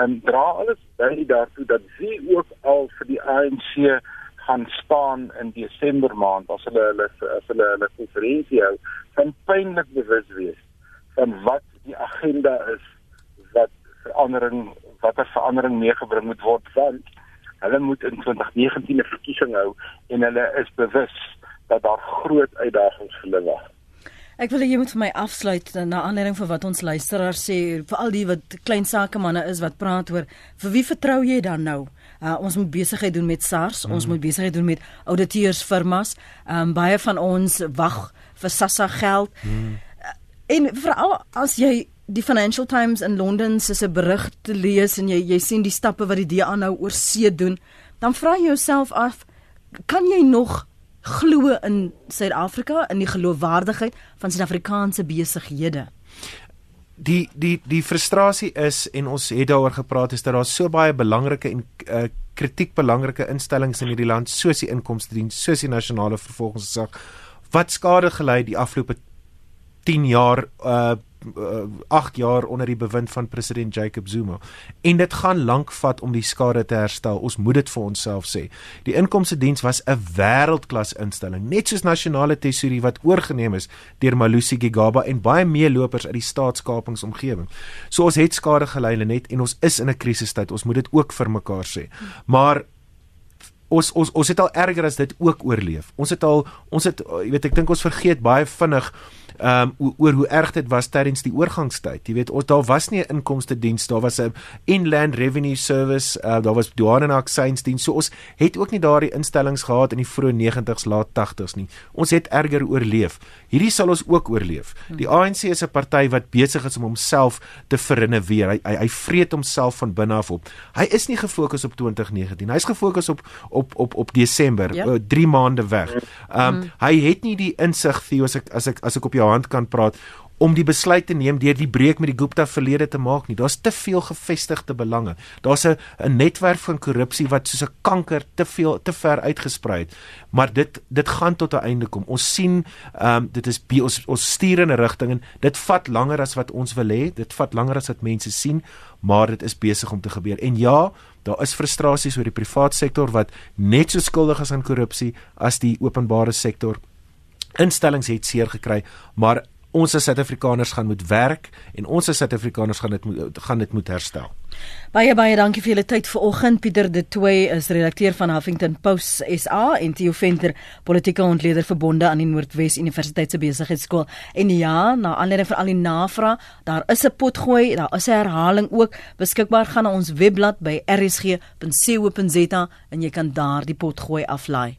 en dra alles by daartoe dat wie ook al vir die ANC gaan staan in Desember maand as hulle hulle as hulle hulle konferensie hou van pynlik bewus wees van wat die agenda is wat verandering watter verandering meegebring moet word want hulle moet in 2019 'n verkiesing hou en hulle is bewus dat daar groot uitdagings vir hulle wag. Ek wil jy moet vir my afsluit na aanleiding van wat ons luisteraars sê vir al die wat klein sakemanne is wat praat oor vir wie vertrou jy dan nou? Uh, ons moet besigheid doen met SARS, mm. ons moet besigheid doen met auditeursfirmas. Ehm um, baie van ons wag vir SASSA geld. Mm. Uh, en veral as jy die Financial Times in Londen se se berig te lees en jy jy sien die stappe wat die DA nou oor see doen, dan vra jy jouself af, kan jy nog glo in Suid-Afrika in die geloofwaardigheid van Suid-Afrikaanse besighede? Die die die frustrasie is en ons het daaroor gepraat is dat daar so baie belangrike en uh, kritiek belangrike instellings in hierdie land soos die inkomste diens, soos die nasionale vervolgingsgesag wat skade gelei die afgelope 10 jaar uh 8 uh, jaar onder die bewind van president Jacob Zuma en dit gaan lank vat om die skade te herstel. Ons moet dit vir onsself sê. Die inkomste diens was 'n wêreldklas instelling, net soos nasionale tesourie wat oorgeneem is deur Malusi Gigaba en baie meelopers uit die staatskapingsomgewing. So ons het skade gelei net en ons is in 'n krisistyd. Ons moet dit ook vir mekaar sê. Maar ons ons ons het al erger as dit ook oorleef. Ons het al ons het jy weet ek dink ons vergeet baie vinnig ehm um, oor hoe erg dit was tydens die oorgangstyd. Jy weet, ons daar was nie 'n inkomste diens, daar was 'n inland revenue service, uh, daar was douane en aksies diens. So ons het ook nie daardie instellings gehad in die vroeë 90s, laat 80s nie. Ons het erger oorleef. Hierdie sal ons ook oorleef. Die ANC is 'n party wat besig is om homself te vernuweer. Hy hy, hy vreet homself van binne af op. Hy is nie gefokus op 2019. Hy's gefokus op op op op Desember, 3 yep. uh, maande weg. Ehm um, mm. hy het nie die insig, Theo, as ek as ek as ek op jou hand kan praat om die besluit te neem deur die breek met die Gupta verlede te maak nie. Daar's te veel gevestigde belange. Daar's 'n 'n netwerk van korrupsie wat soos 'n kanker te veel te ver uitgesprei het. Maar dit dit gaan tot 'n einde kom. Ons sien ehm um, dit is ons ons stuur in 'n rigting en dit vat langer as wat ons wil hê. Dit vat langer as wat mense sien, maar dit is besig om te gebeur. En ja, daar is frustrasies oor die private sektor wat net so skuldig is aan korrupsie as die openbare sektor instellings het seer gekry, maar ons as Suid-Afrikaners gaan moet werk en ons as Suid-Afrikaners gaan dit gaan dit moet herstel. Baie baie dankie vir julle tyd vanoggend. Pieter De Tooy is redakteur van Huffington Post SA en Theo Venter, politieke ontleder verbonde aan die Noordwes Universiteit se besigheidskool. En ja, na aanleiding van al die navrae, daar is 'n potgooi, daar is 'n herhaling ook beskikbaar gaan na ons webblad by rsg.co.za en jy kan daar die potgooi aflaai.